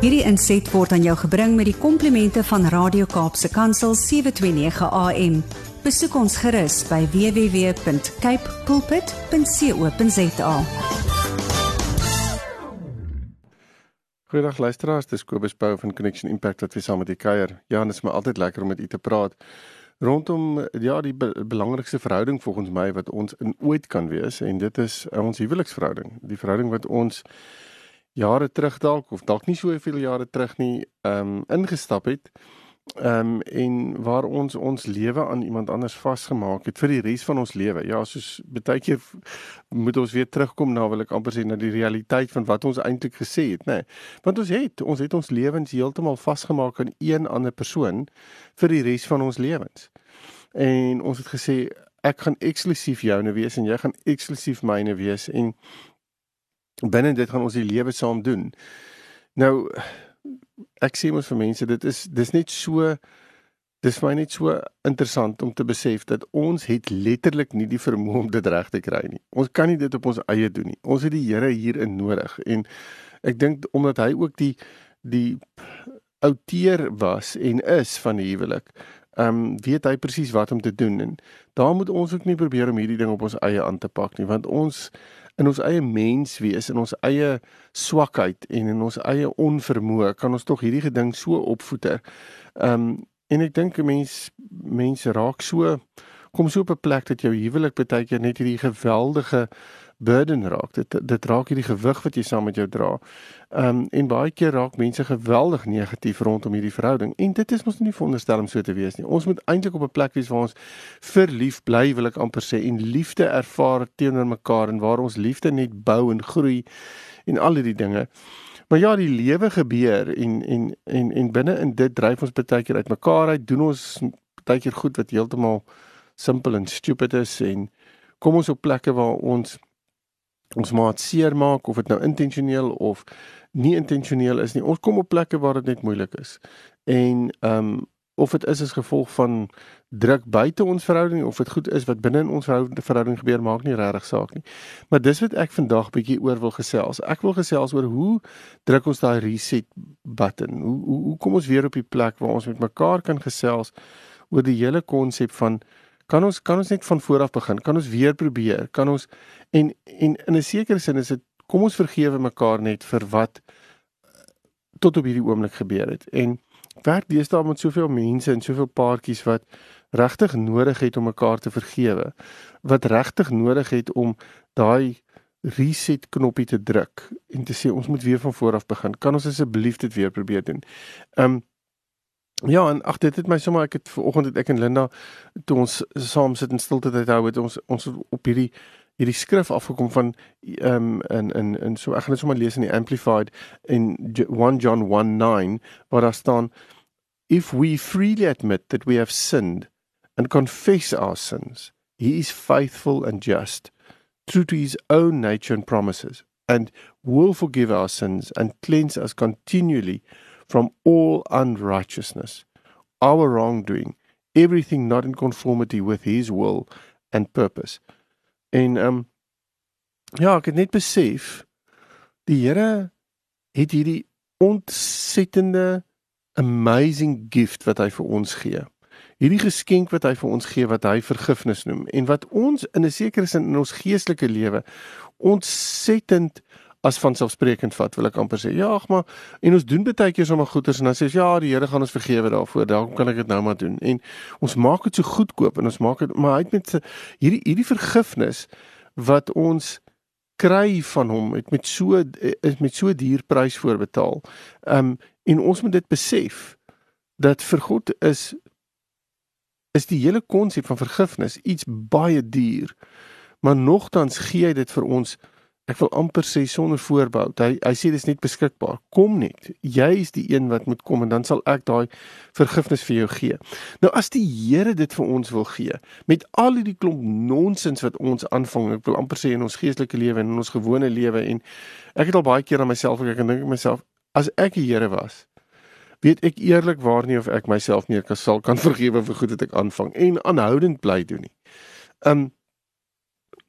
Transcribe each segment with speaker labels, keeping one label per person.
Speaker 1: Hierdie inset word aan jou gebring met die komplimente van Radio Kaapse Kansel 729 AM. Besoek ons gerus by www.cape pulpit.co.za.
Speaker 2: Goeiedag luisteraars, dis Kobus Pau van Connection Impact wat weer saam met u kuier. Ja, dit is my altyd lekker om met u te praat rondom ja die be belangrikste verhouding volgens my wat ons in ooit kan wees en dit is ons huweliksverhouding. Die verhouding wat ons jare terug dalk of dalk nie soveel jare terug nie ehm um, ingestap het. Ehm um, en waar ons ons lewe aan iemand anders vasgemaak het vir die res van ons lewe. Ja, soos baie keer moet ons weer terugkom na wil ek amper sê na die realiteit van wat ons eintlik gesê het, nê. Nee, want ons het ons het ons lewens heeltemal vasgemaak aan een ander persoon vir die res van ons lewens. En ons het gesê ek gaan eksklusief joune wees en jy gaan eksklusief myne wees en binne dit gaan ons die lewe saam doen. Nou ek sê mos vir mense dit is dis net so dis vir my net so interessant om te besef dat ons het letterlik nie die vermoë om dit reg te kry nie. Ons kan nie dit op ons eie doen nie. Ons het die Here hierin nodig en ek dink omdat hy ook die die outeer was en is van die huwelik. Ehm um, weet hy presies wat om te doen en daar moet ons ook nie probeer om hierdie ding op ons eie aan te pak nie want ons in ons eie mens wees in ons eie swakheid en in ons eie onvermoë kan ons tog hierdie geding so opvoeter. Ehm um, en ek dink 'n mens mense raak so kom so op 'n plek dat jou huwelik baie keer net hierdie geweldige burden raak. Dit dit raak hierdie gewig wat jy saam met jou dra. Ehm um, en baie keer raak mense geweldig negatief rondom hierdie verhouding. En dit is mos nie veronderstel om so te wees nie. Ons moet eintlik op 'n plek wees waar ons verlief bly, wil ek amper sê, en liefde ervaar teenoor mekaar en waar ons liefde net bou en groei en al hierdie dinge. Maar ja, die lewe gebeur en en en en binne in dit dryf ons baie keer uitmekaar uit, doen ons baie keer goed wat heeltemal simpel en stupid is en kom ons op plekke waar ons ons maat seermaak of dit nou intentioneel of nie intentioneel is nie. Ons kom op plekke waar dit net moeilik is. En ehm um, of dit is as gevolg van druk buite ons verhouding of dit goed is wat binne in ons verhouding gebeur maak nie regtig saak nie. Maar dis wat ek vandag bietjie oor wil gesels. Ek wil gesels oor hoe druk ons daai reset button. Hoe hoe hoe kom ons weer op die plek waar ons met mekaar kan gesels oor die hele konsep van kan ons kan ons net van voor af begin? Kan ons weer probeer? Kan ons En en in 'n sekere sin is dit kom ons vergewe mekaar net vir wat tot op hierdie oomblik gebeur het. En werk deesdae met soveel mense en soveel paartjies wat regtig nodig het om mekaar te vergewe. Wat regtig nodig het om daai reset knoppie te druk en te sê ons moet weer van voor af begin. Kan ons asseblief dit weer probeer doen? Um Ja, en ag dit het my sommer ek het vanoggend het ek en Linda toe ons saam sit in stilte tyd hou het ons ons op hierdie hierdie skrif afgekom van ehm um, in in in so ek gaan dit sommer lees in die amplified in 1 John 1:9 waar daar staan if we freely admit that we have sinned and confess our sins he is faithful and just true to his own nature and promises and will forgive our sins and cleanse us continually from all unrighteousness our wrongdoing everything not in conformity with his will and purpose En ehm um, ja, ek het net besef die Here het hierdie ontsettende amazing gift wat hy vir ons gee. Hierdie geskenk wat hy vir ons gee wat hy vergifnis noem en wat ons in 'n sekere sin in ons geestelike lewe ontsettend as vanselfsprekend vat, wil ek amper sê. Ja, ag maar en ons doen baie keer sommer goeders en dan sê ons ja, die Here gaan ons vergewe daarvoor. Daarom kan ek dit nou maar doen. En ons maak dit so goedkoop en ons maak dit maar hy het met hierdie hierdie vergifnis wat ons kry van hom het met so is met so duur prys voorbetaal. Um en ons moet dit besef dat vir God is is die hele konsep van vergifnis iets baie duur. Maar nogtans gee hy dit vir ons ek wil amper sê sonder voorbou. Hy hy sê dis net beskikbaar. Kom net. Jy is die een wat moet kom en dan sal ek daai vergifnis vir jou gee. Nou as die Here dit vir ons wil gee met al hierdie klomp nonsens wat ons aanvang, ek wil amper sê in ons geestelike lewe en in ons gewone lewe en ek het al baie keer aan myself gekyk en dink ek myself as ek die Here was weet ek eerlikwaar nie of ek myself meer kan sal kan vergewe vir goed wat ek aanvang en aanhoudend bly doen nie. Um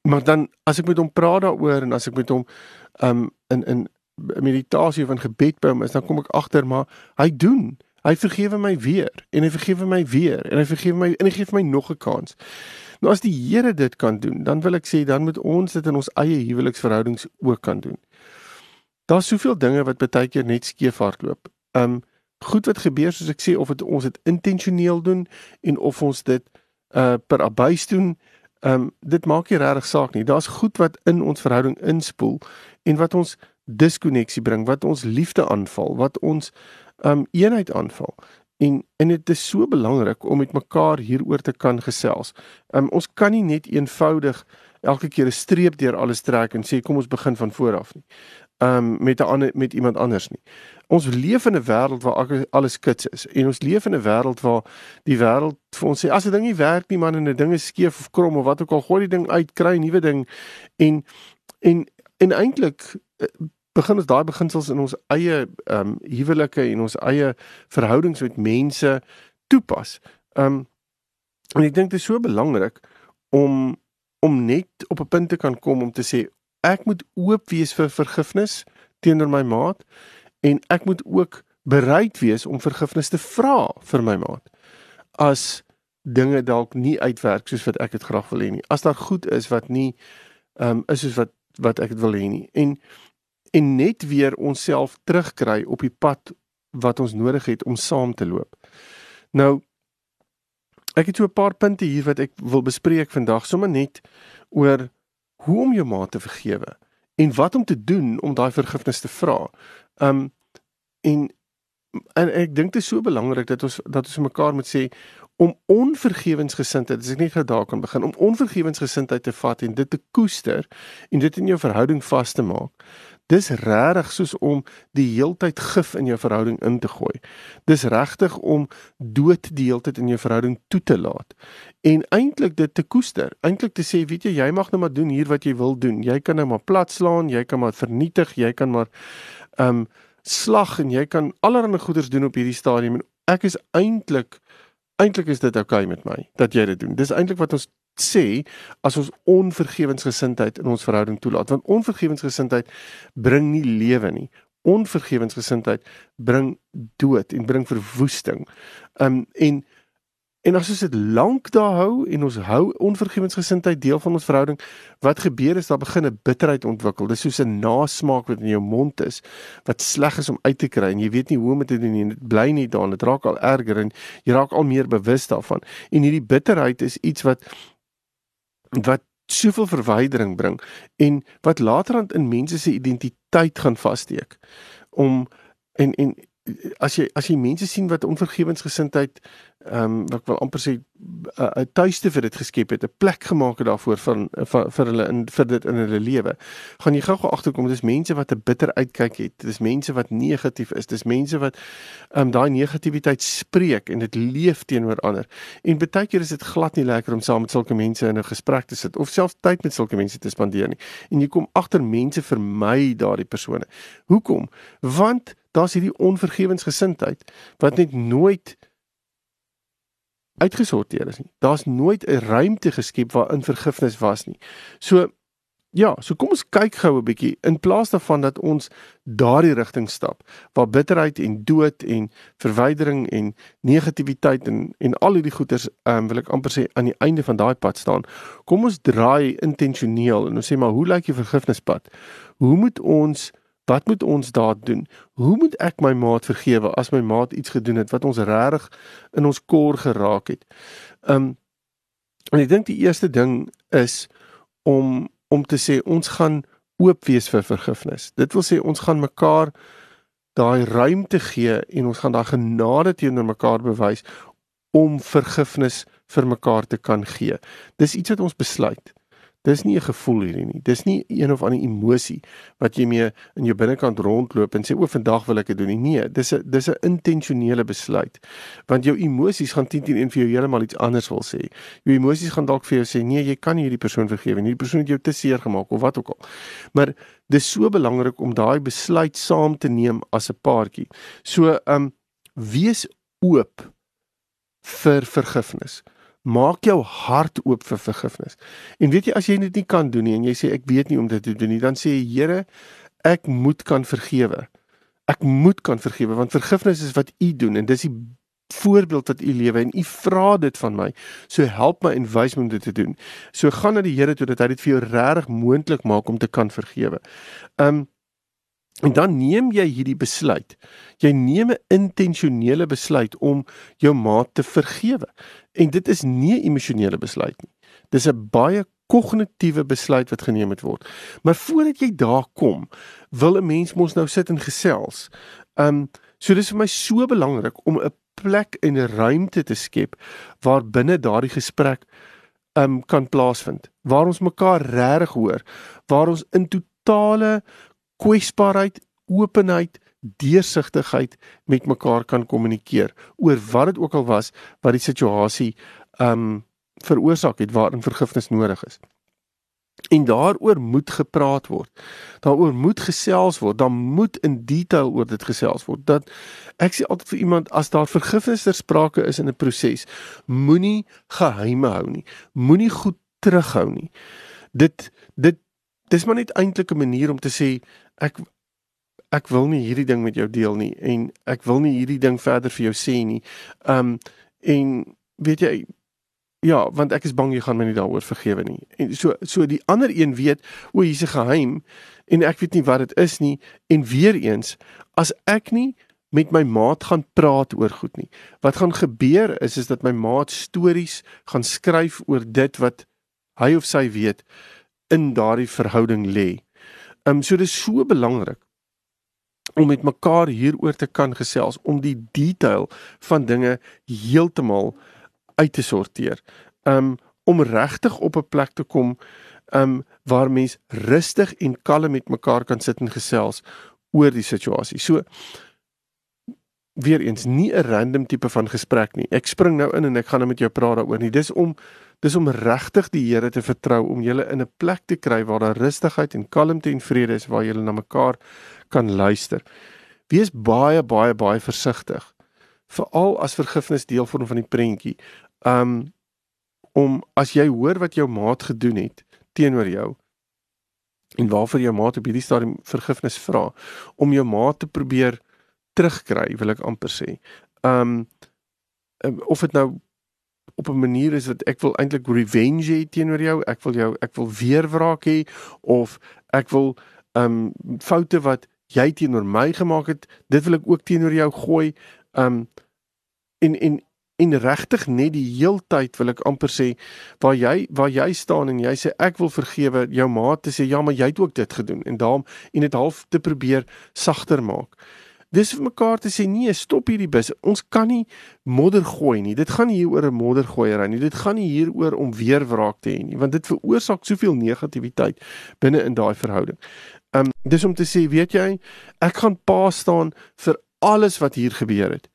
Speaker 2: maar dan as ek met hom praat daaroor en as ek met hom um in in meditasie of in gebed by hom is, dan kom ek agter maar hy doen. Hy vergewe my weer en hy vergewe my weer en hy vergewe my en hy gee vir my nog 'n kans. Nou as die Here dit kan doen, dan wil ek sê dan moet ons dit in ons eie huweliksverhoudings ook kan doen. Daar's soveel dinge wat baie keer net skeef hardloop. Um goed wat gebeur soos ek sê of het, ons dit intentioneel doen en of ons dit uh per abuis doen, um dit maak nie regtig saak nie. Daar's goed wat in ons verhouding inspoel en wat ons diskonneksie bring, wat ons liefde aanval, wat ons um eenheid aanval. En en dit is so belangrik om met mekaar hieroor te kan gesels. Um ons kan nie net eenvoudig elke keer 'n streep deur alles trek en sê kom ons begin van voor af nie. Um met 'n ander met iemand anders nie. Ons leef in 'n wêreld waar alles kits is en ons leef in 'n wêreld waar die wêreld vir ons sê as 'n ding nie werk nie man en 'n ding is skeef of krom of wat ook al gooi die ding uit, kry 'n nuwe ding en en en eintlik eh, begin ons daai beginsels in ons eie ehm um, huwelike en ons eie verhoudings met mense toepas. Ehm um, en ek dink dit is so belangrik om om net op 'n punt te kan kom om te sê ek moet oop wees vir vergifnis teenoor my maat en ek moet ook bereid wees om vergifnis te vra vir my maat as dinge dalk nie uitwerk soos wat ek dit graag wil hê nie. As daar goed is wat nie ehm um, is soos wat wat ek dit wil hê nie. En en net weer onsself terugkry op die pad wat ons nodig het om saam te loop. Nou ek het so 'n paar punte hier wat ek wil bespreek vandag, sommer net oor hoe om jou maat te vergewe en wat om te doen om daai vergifnis te vra. Um en en ek dink dit is so belangrik dat ons dat ons mekaar moet sê om onvergewensgesindheid, as ek net gou daar kan begin, om onvergewensgesindheid te vat en dit te koester en dit in jou verhouding vas te maak. Dis regtig soos om die heeltyd gif in jou verhouding in te gooi. Dis regtig om dood die heeltyd in jou verhouding toe te laat. En eintlik dit te koester, eintlik te sê, weet jy, jy mag nou maar doen hier wat jy wil doen. Jy kan nou maar plat slaan, jy kan maar vernietig, jy kan maar ehm um, slag en jy kan allerlei goeders doen op hierdie stadium en ek is eintlik eintlik is dit oukei okay met my dat jy dit doen. Dis eintlik wat ons sê as ons onvergewensgesindheid in ons verhouding toelaat. Want onvergewensgesindheid bring nie lewe nie. Onvergewensgesindheid bring dood en bring verwoesting. Um en en as ons dit lank daar hou en ons hou onvergewensgesindheid deel van ons verhouding wat gebeur is daar begin 'n bitterheid ontwikkel. Dis soos 'n nasmaak wat in jou mond is wat sleg is om uit te kry en jy weet nie hoe om dit te doen nie dit bly nie daar dit raak al erger en jy raak al meer bewus daarvan. En hierdie bitterheid is iets wat wat soveel verwydering bring en wat laterand in mense se identiteit gaan vassteek om en en as jy as jy mense sien wat onvergewensgesindheid ehm um, wat ek wil amper sê 'n tuiste vir dit geskep het, 'n plek gemaak het daarvoor van vir, vir hulle in vir dit in hulle lewe. Gaan jy gou-gou agterkom dis mense wat 'n bitter uitkyk het. Dis mense wat negatief is. Dis mense wat ehm um, daai negativiteit spreek en dit leef teenoor ander. En baie keer is dit glad nie lekker om saam met sulke mense in 'n gesprek te sit of selfs tyd met sulke mense te spandeer nie. En jy kom agter mense vermy daardie persone. Hoekom? Want daar's hierdie onvergewensgesindheid wat net nooit uitgesorteer is nie. Daar's nooit 'n ruimte geskep waarin vergifnis was nie. So ja, so kom ons kyk gou 'n bietjie in plaas daarvan dat ons daardie rigting stap waar bitterheid en dood en verwydering en negativiteit en en al hierdie goeters ehm um, wil ek amper sê aan die einde van daai pad staan. Kom ons draai intentioneel en ons sê maar hoe lyk die vergifnispad? Hoe moet ons Wat moet ons daar doen? Hoe moet ek my maat vergewe as my maat iets gedoen het wat ons regtig in ons kor geraak het? Um en ek dink die eerste ding is om om te sê ons gaan oop wees vir vergifnis. Dit wil sê ons gaan mekaar daai ruimte gee en ons gaan daai genade teenoor mekaar bewys om vergifnis vir mekaar te kan gee. Dis iets wat ons besluit. Dis nie 'n gevoel hierdie nie. Dis nie een of ander emosie wat jy mee in jou binnekant rondloop en sê o, vandag wil ek dit doen nie. Nee, dis 'n dis 'n intentionele besluit. Want jou emosies gaan teen teen een vir jou heeltemal iets anders wil sê. Jou emosies gaan dalk vir jou sê nee, jy kan nie hierdie persoon vergewe nie. Hierdie persoon het jou te seer gemaak of wat ook al. Maar dis so belangrik om daai besluit saam te neem as 'n paartjie. So, ehm um, wees oop vir vergifnis maak jou hart oop vir vergifnis. En weet jy as jy dit nie kan doen nie en jy sê ek weet nie om dit te doen nie, dan sê jy Here, ek moet kan vergewe. Ek moet kan vergewe want vergifnis is wat u doen en dis die voorbeeld wat u lewe en u vra dit van my. So help my en wys my om dit te doen. So gaan na die Here toe dat hy dit vir jou regtig moontlik maak om te kan vergewe. Um en dan neem jy hierdie besluit. Jy neem 'n intentionele besluit om jou maat te vergewe. En dit is nie 'n emosionele besluit nie. Dis 'n baie kognitiewe besluit wat geneem moet word. Maar voordat jy daar kom, wil 'n mens mos nou sit en gesels. Um so dis vir my so belangrik om 'n plek en 'n ruimte te skep waar binne daardie gesprek um kan plaasvind. Waar ons mekaar regtig hoor, waar ons in totale kwesbaarheid, openheid, deursigtigheid met mekaar kan kommunikeer oor wat dit ook al was wat die situasie um veroorsaak het waarin vergifnis nodig is. En daaroor moet gepraat word. Daaroor moet gesels word. Daar moet in detail oor dit gesels word. Dat ek sê altyd vir iemand as daar vergifnis ter sprake is in 'n proses, moenie geheime hou nie. Moenie goed terughou nie. Dit dit dis maar net eintlik 'n manier om te sê ek ek wil nie hierdie ding met jou deel nie en ek wil nie hierdie ding verder vir jou sê nie. Um en weet jy Ja, want ek is bang jy gaan my nie daaroor vergewe nie. En so so die ander een weet, o, hier's 'n geheim en ek weet nie wat dit is nie en weer eens as ek nie met my maat gaan praat oor goed nie. Wat gaan gebeur is is dat my maat stories gaan skryf oor dit wat hy of sy weet in daardie verhouding lê. Ehm um, so dis so belangrik om met mekaar hieroor te kan gesels om die detail van dinge heeltemal uit te sorteer. Um om regtig op 'n plek te kom um waar mens rustig en kalm met mekaar kan sit en gesels oor die situasie. So weer eens nie 'n random tipe van gesprek nie. Ek spring nou in en ek gaan nou met jou praat daaroor nie. Dis om dis om regtig die Here te vertrou om julle in 'n plek te kry waar daar rustigheid en kalmte en vrede is waar julle na mekaar kan luister. Wees baie baie baie versigtig veral as vergifnis deel vorm van die prentjie. Um om as jy hoor wat jou maat gedoen het teenoor jou en waarvoor jou maat op hierdie stadium vergifnis vra om jou maat te probeer terugkry, wil ek amper sê. Um of dit nou op 'n manier is wat ek wil eintlik revenge hê teenoor jou, ek wil jou ek wil weer wraak hê of ek wil um foute wat jy teenoor my gemaak het, dit wil ek ook teenoor jou gooi. Um en en en regtig net die heeltyd wil ek amper sê waar jy waar jy staan en jy sê ek wil vergewe jou maat te sê ja maar jy het ook dit gedoen en daarom en dit half te probeer sagter maak. Dis vir mekaar te sê nee, stop hierdie bus. Ons kan nie modder gooi nie. Dit gaan nie hier oor 'n moddergooiery nie. Dit gaan nie hier oor om weer wraak te hê nie, want dit veroorsaak soveel negativiteit binne in daai verhouding. Um dis om te sê, weet jy, ek gaan pa staan vir alles wat hier gebeur het.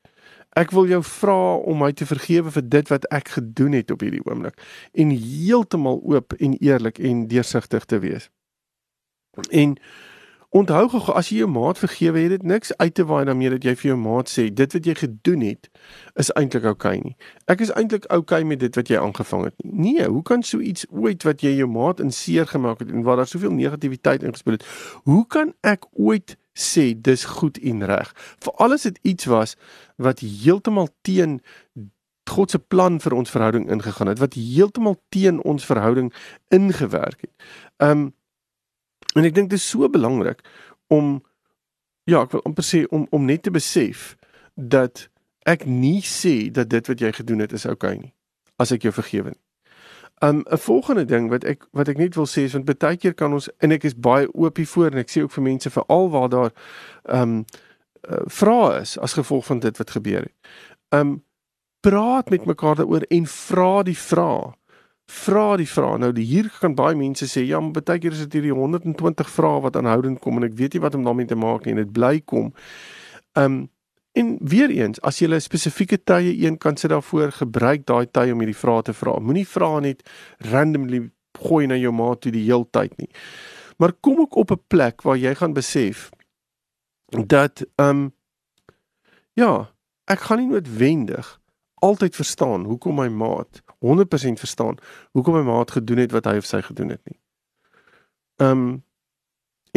Speaker 2: Ek wil jou vra om my te vergewe vir dit wat ek gedoen het op hierdie oomblik en heeltemal oop en eerlik en deursigtig te wees. En onthou gou as jy jou maat vergewe het, dit niks uit te waai daarmee dat jy vir jou maat sê dit wat jy gedoen het is eintlik oukei okay nie. Ek is eintlik oukei okay met dit wat jy aangevang het nie. Nee, hoe kan so iets ooit wat jy jou maat in seer gemaak het en waar daar soveel negativiteit ingespeel het, hoe kan ek ooit sê dis goed en reg. Veral as dit iets was wat heeltemal teen God se plan vir ons verhouding ingegaan het, wat heeltemal teen ons verhouding ingewerk het. Um en ek dink dit is so belangrik om ja, ek wil amper sê om om net te besef dat ek nie sê dat dit wat jy gedoen het is oukei okay nie as ek jou vergewe het. Um 'n volgende ding wat ek wat ek net wil sê is want baie keer kan ons en ek is baie oop hiervoor en ek sê ook vir mense veral waar daar um uh, vrae is as gevolg van dit wat gebeur het. Um praat met mekaar daaroor en vra die vrae. Vra die vrae. Nou die hier kan baie mense sê ja, maar baie keer is dit hierdie 120 vrae wat aanhoudend kom en ek weet nie wat om daarmee te maak nie en dit bly kom. Um En weer eens, as jy 'n spesifieke tye een kan sit daarvoor, gebruik daai tye om hierdie vrae te vra. Moenie vra net randomly gooi na jou maat toe die heeltyd nie. Maar kom ook op 'n plek waar jy gaan besef dat ehm um, ja, ek gaan nie noodwendig altyd verstaan hoekom my maat 100% verstaan hoekom my maat gedoen het wat hy of sy gedoen het nie. Ehm um,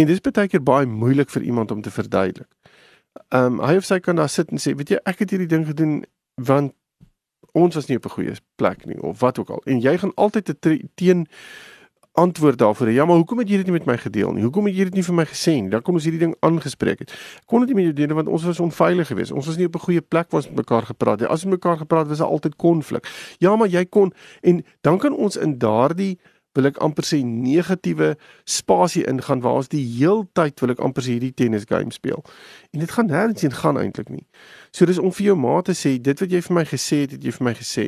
Speaker 2: En dis baie keer baie moeilik vir iemand om te verduidelik. Ehm um, hy of sy kan daar sit en sê, weet jy, ek het hierdie ding gedoen want ons was nie op 'n goeie plek nie of wat ook al. En jy gaan altyd te teen antwoord daarvoor. Ja, maar hoekom het jy dit nie met my gedeel nie? Hoekom het jy dit nie vir my gesê nie? Dan kom ons hierdie ding aangespreek het. Kon dit nie met jou deel want ons was onveilig geweest. Ons was nie op 'n goeie plek ons met mekaar gepraat het. As ons mekaar gepraat was daar altyd konflik. Ja, maar jy kon en dan kan ons in daardie wil ek amper sê negatiewe spasie ingaan waar ons die heeltyd wil ek amper sê hierdie tennis game speel. En dit gaan nêrens heen gaan eintlik nie. So dis om vir jou ma te sê dit wat jy vir my gesê het, het jy vir my gesê.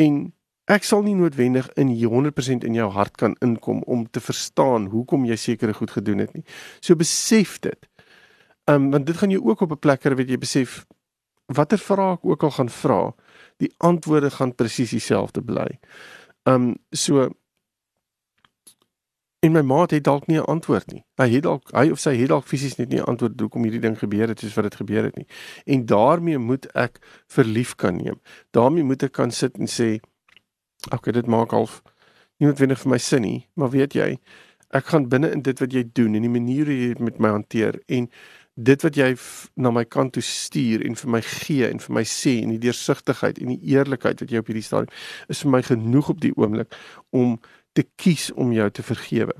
Speaker 2: En Ek sal nie noodwendig in 100% in jou hart kan inkom om te verstaan hoekom jy sekere goed gedoen het nie. So besef dit. Um want dit gaan jou ook op 'n plek kry wat jy besef watter vrae ek ook al gaan vra, die antwoorde gaan presies dieselfde bly. Um so en my maat het dalk nie 'n antwoord nie. Hy het dalk hy of sy het dalk fisies net nie 'n antwoord hoekom hierdie ding gebeur het soos wat dit gebeur het nie. En daarmee moet ek verlief kan neem. daarmee moet ek kan sit en sê Okay, dit maak half nie noodwendig vir my sin nie, maar weet jy, ek gaan binne in dit wat jy doen en die manier hoe jy dit met my hanteer en dit wat jy na my kant toe stuur en vir my gee en vir my sê en die deursigtigheid en die eerlikheid wat jy op hierdie stadium is vir my genoeg op die oomblik om te kies om jou te vergewe.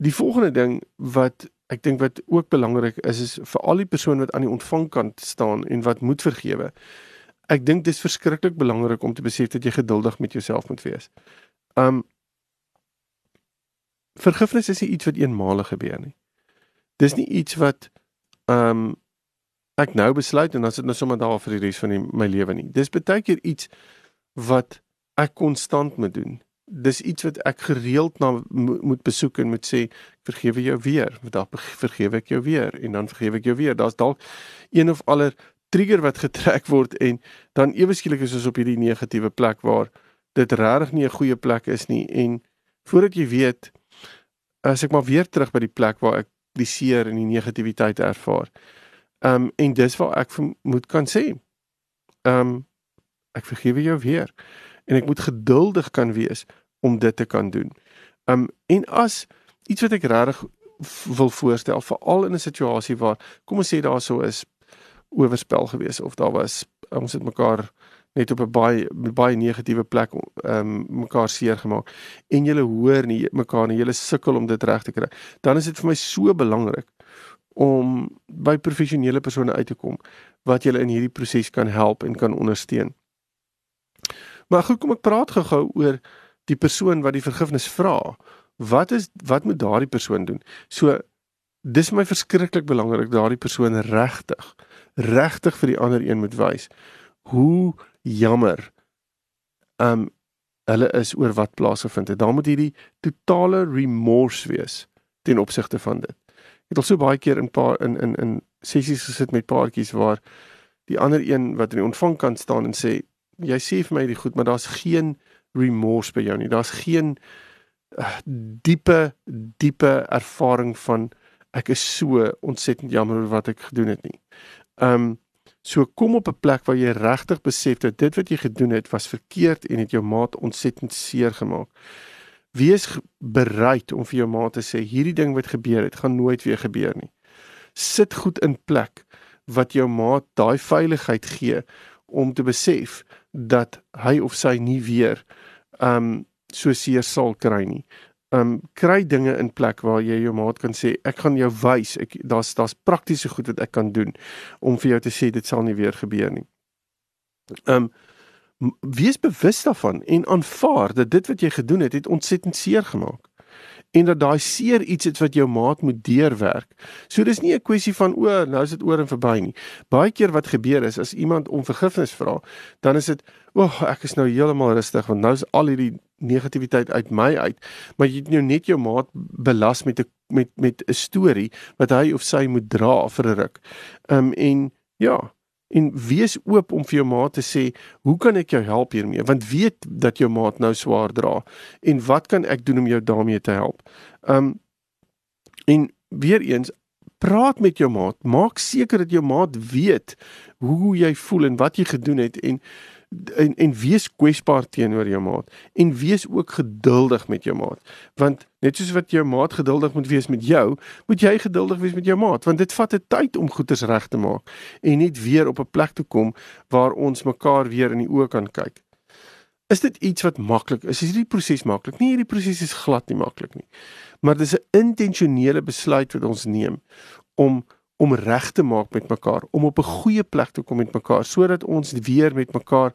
Speaker 2: Die volgende ding wat ek dink wat ook belangrik is is vir al die persone wat aan die ontvangkant staan en wat moet vergewe ek dink dis verskriklik belangrik om te besef dat jy geduldig met jouself moet wees. Um vergifnis is nie iets wat eenmalig gebeur nie. Dis nie iets wat um ek nou besluit en dan sit nou sommer daar vir die res van die, my lewe nie. Dis baie keer iets wat ek konstant moet doen. Dis iets wat ek gereeld na moet besoek en moet sê vergewe jou weer, want dan vergewe ek jou weer en dan vergewe ek jou weer. Daar's dalk een of ander trigger wat getrek word en dan ewe skielik is ons op hierdie negatiewe plek waar dit regtig nie 'n goeie plek is nie en voordat jy weet as ek maar weer terug by die plek waar ek die seer en die negativiteit ervaar. Ehm um, en dis waar ek moet kan sê. Ehm um, ek vergewe jou weer en ek moet geduldig kan wees om dit te kan doen. Ehm um, en as iets wat ek regtig wil voorstel veral in 'n situasie waar kom ons sê daar sou is oorspel gewees of daar was ons het mekaar net op 'n baie baie negatiewe plek ehm um, mekaar seer gemaak en jy hoor nie mekaar nie jy sukkel om dit reg te kry dan is dit vir my so belangrik om by professionele persone uit te kom wat julle in hierdie proses kan help en kan ondersteun. Maar goed, kom ek praat gou-gou oor die persoon wat die vergifnis vra. Wat is wat moet daardie persoon doen? So dis my verskriklik belangrik daardie persoon regtig regtig vir die ander een moet wys hoe jammer um hulle is oor wat plaasgevind het. Daar moet hierdie totale remorse wees ten opsigte van dit. Ek het al so baie keer in paar in in in sessies gesit met paartjies waar die ander een wat aan die ontvangkant staan en sê jy sê vir my die goed, maar daar's geen remorse by jou nie. Daar's geen uh, diepe diepe ervaring van ek is so ontsettend jammer oor wat ek gedoen het nie. Ehm um, so kom op 'n plek waar jy regtig besef dat dit wat jy gedoen het was verkeerd en het jou maat ontsettend seer gemaak. Wees bereid om vir jou maat te sê hierdie ding wat gebeur het, gaan nooit weer gebeur nie. Sit goed in plek wat jou maat daai veiligheid gee om te besef dat hy of sy nie weer ehm um, so seer sal kry nie um kry dinge in plek waar jy jou maat kan sê ek gaan jou wys ek daar's daar's praktiese goed wat ek kan doen om vir jou te sê dit sal nie weer gebeur nie. Um wees bewus daarvan en aanvaar dat dit wat jy gedoen het het ontsettend seer gemaak en dat daai seer iets is wat jou maat moet deurwerk. So dis nie 'n kwessie van o, nou is dit oor en verby nie. Baie keer wat gebeur is as iemand om vergifnis vra, dan is dit, "O, ek is nou heeltemal rustig want nou is al hierdie negativiteit uit my uit." Maar jy het nou net jou maat belas met 'n met met 'n storie wat hy of sy moet dra vir 'n ruk. Um, en ja, en wees oop om vir jou maat te sê, "Hoe kan ek jou help hiermee?" Want weet dat jou maat nou swaar dra en wat kan ek doen om jou daarmee te help? Um en weer eens praat met jou maat, maak seker dat jou maat weet hoe jy voel en wat jy gedoen het en en en wees kwesbaar teenoor jou maat en wees ook geduldig met jou maat. Want net soos wat jou maat geduldig moet wees met jou moet jy geduldig wees met jou maat want dit vat 'n tyd om goeders reg te maak en net weer op 'n plek te kom waar ons mekaar weer in die oë kan kyk. Is dit iets wat maklik is? Is hierdie proses maklik? Nie hierdie proses is glad nie maklik nie. Maar dis 'n intentionele besluit wat ons neem om om reg te maak met mekaar, om op 'n goeie plek te kom met mekaar sodat ons weer met mekaar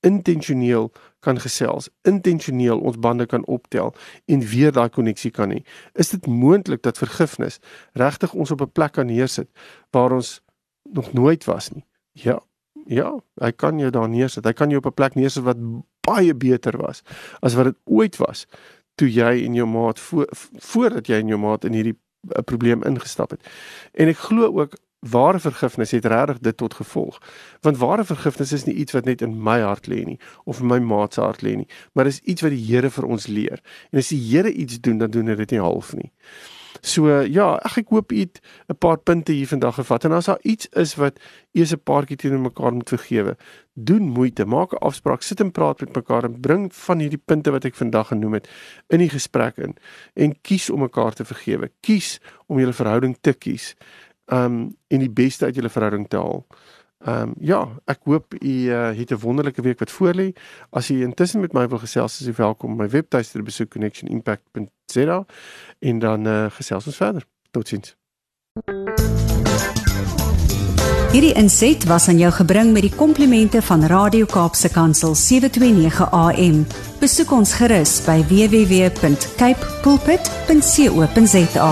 Speaker 2: intentioneel kan gesels, intentioneel ons bande kan optel en weer daai koneksie kan hê. Is dit moontlik dat vergifnis regtig ons op 'n plek kan neersit waar ons nog nooit was nie? Ja. Ja, hy kan jou daar neersit. Hy kan jou op 'n plek neersit wat baie beter was as wat dit ooit was toe jy en jou maat voor voordat jy en jou maat in hierdie 'n probleem ingestap het. En ek glo ook ware vergifnis het regtig dit tot gevolg. Want ware vergifnis is nie iets wat net in my hart lê nie of in my maat se hart lê nie, maar dis iets wat die Here vir ons leer. En as die Here iets doen, dan doen hy dit nie half nie. So ja, ag ek hoop u het 'n paar punte hier vandag gevat en as daar iets is wat u se paartjie teenoor mekaar moet vergewe, doen moeite, maak 'n afspraak, sit en praat met mekaar en bring van hierdie punte wat ek vandag genoem het in die gesprek in en kies om mekaar te vergewe. Kies om julle verhouding te kies. Um en die beste uit julle verhouding te haal. Ehm um, ja, ek hoop u uh, het 'n wonderlike week wat voorlê. As u intussen met my wil gesels, is u welkom om my webtuiste te besoek connectionimpact.za en dan uh, gesels ons verder. Totsiens.
Speaker 1: Hierdie inset was aan jou gebring met die komplimente van Radio Kaapse Kansel 729 AM. Besoek ons gerus by www.cape pulpit.co.za.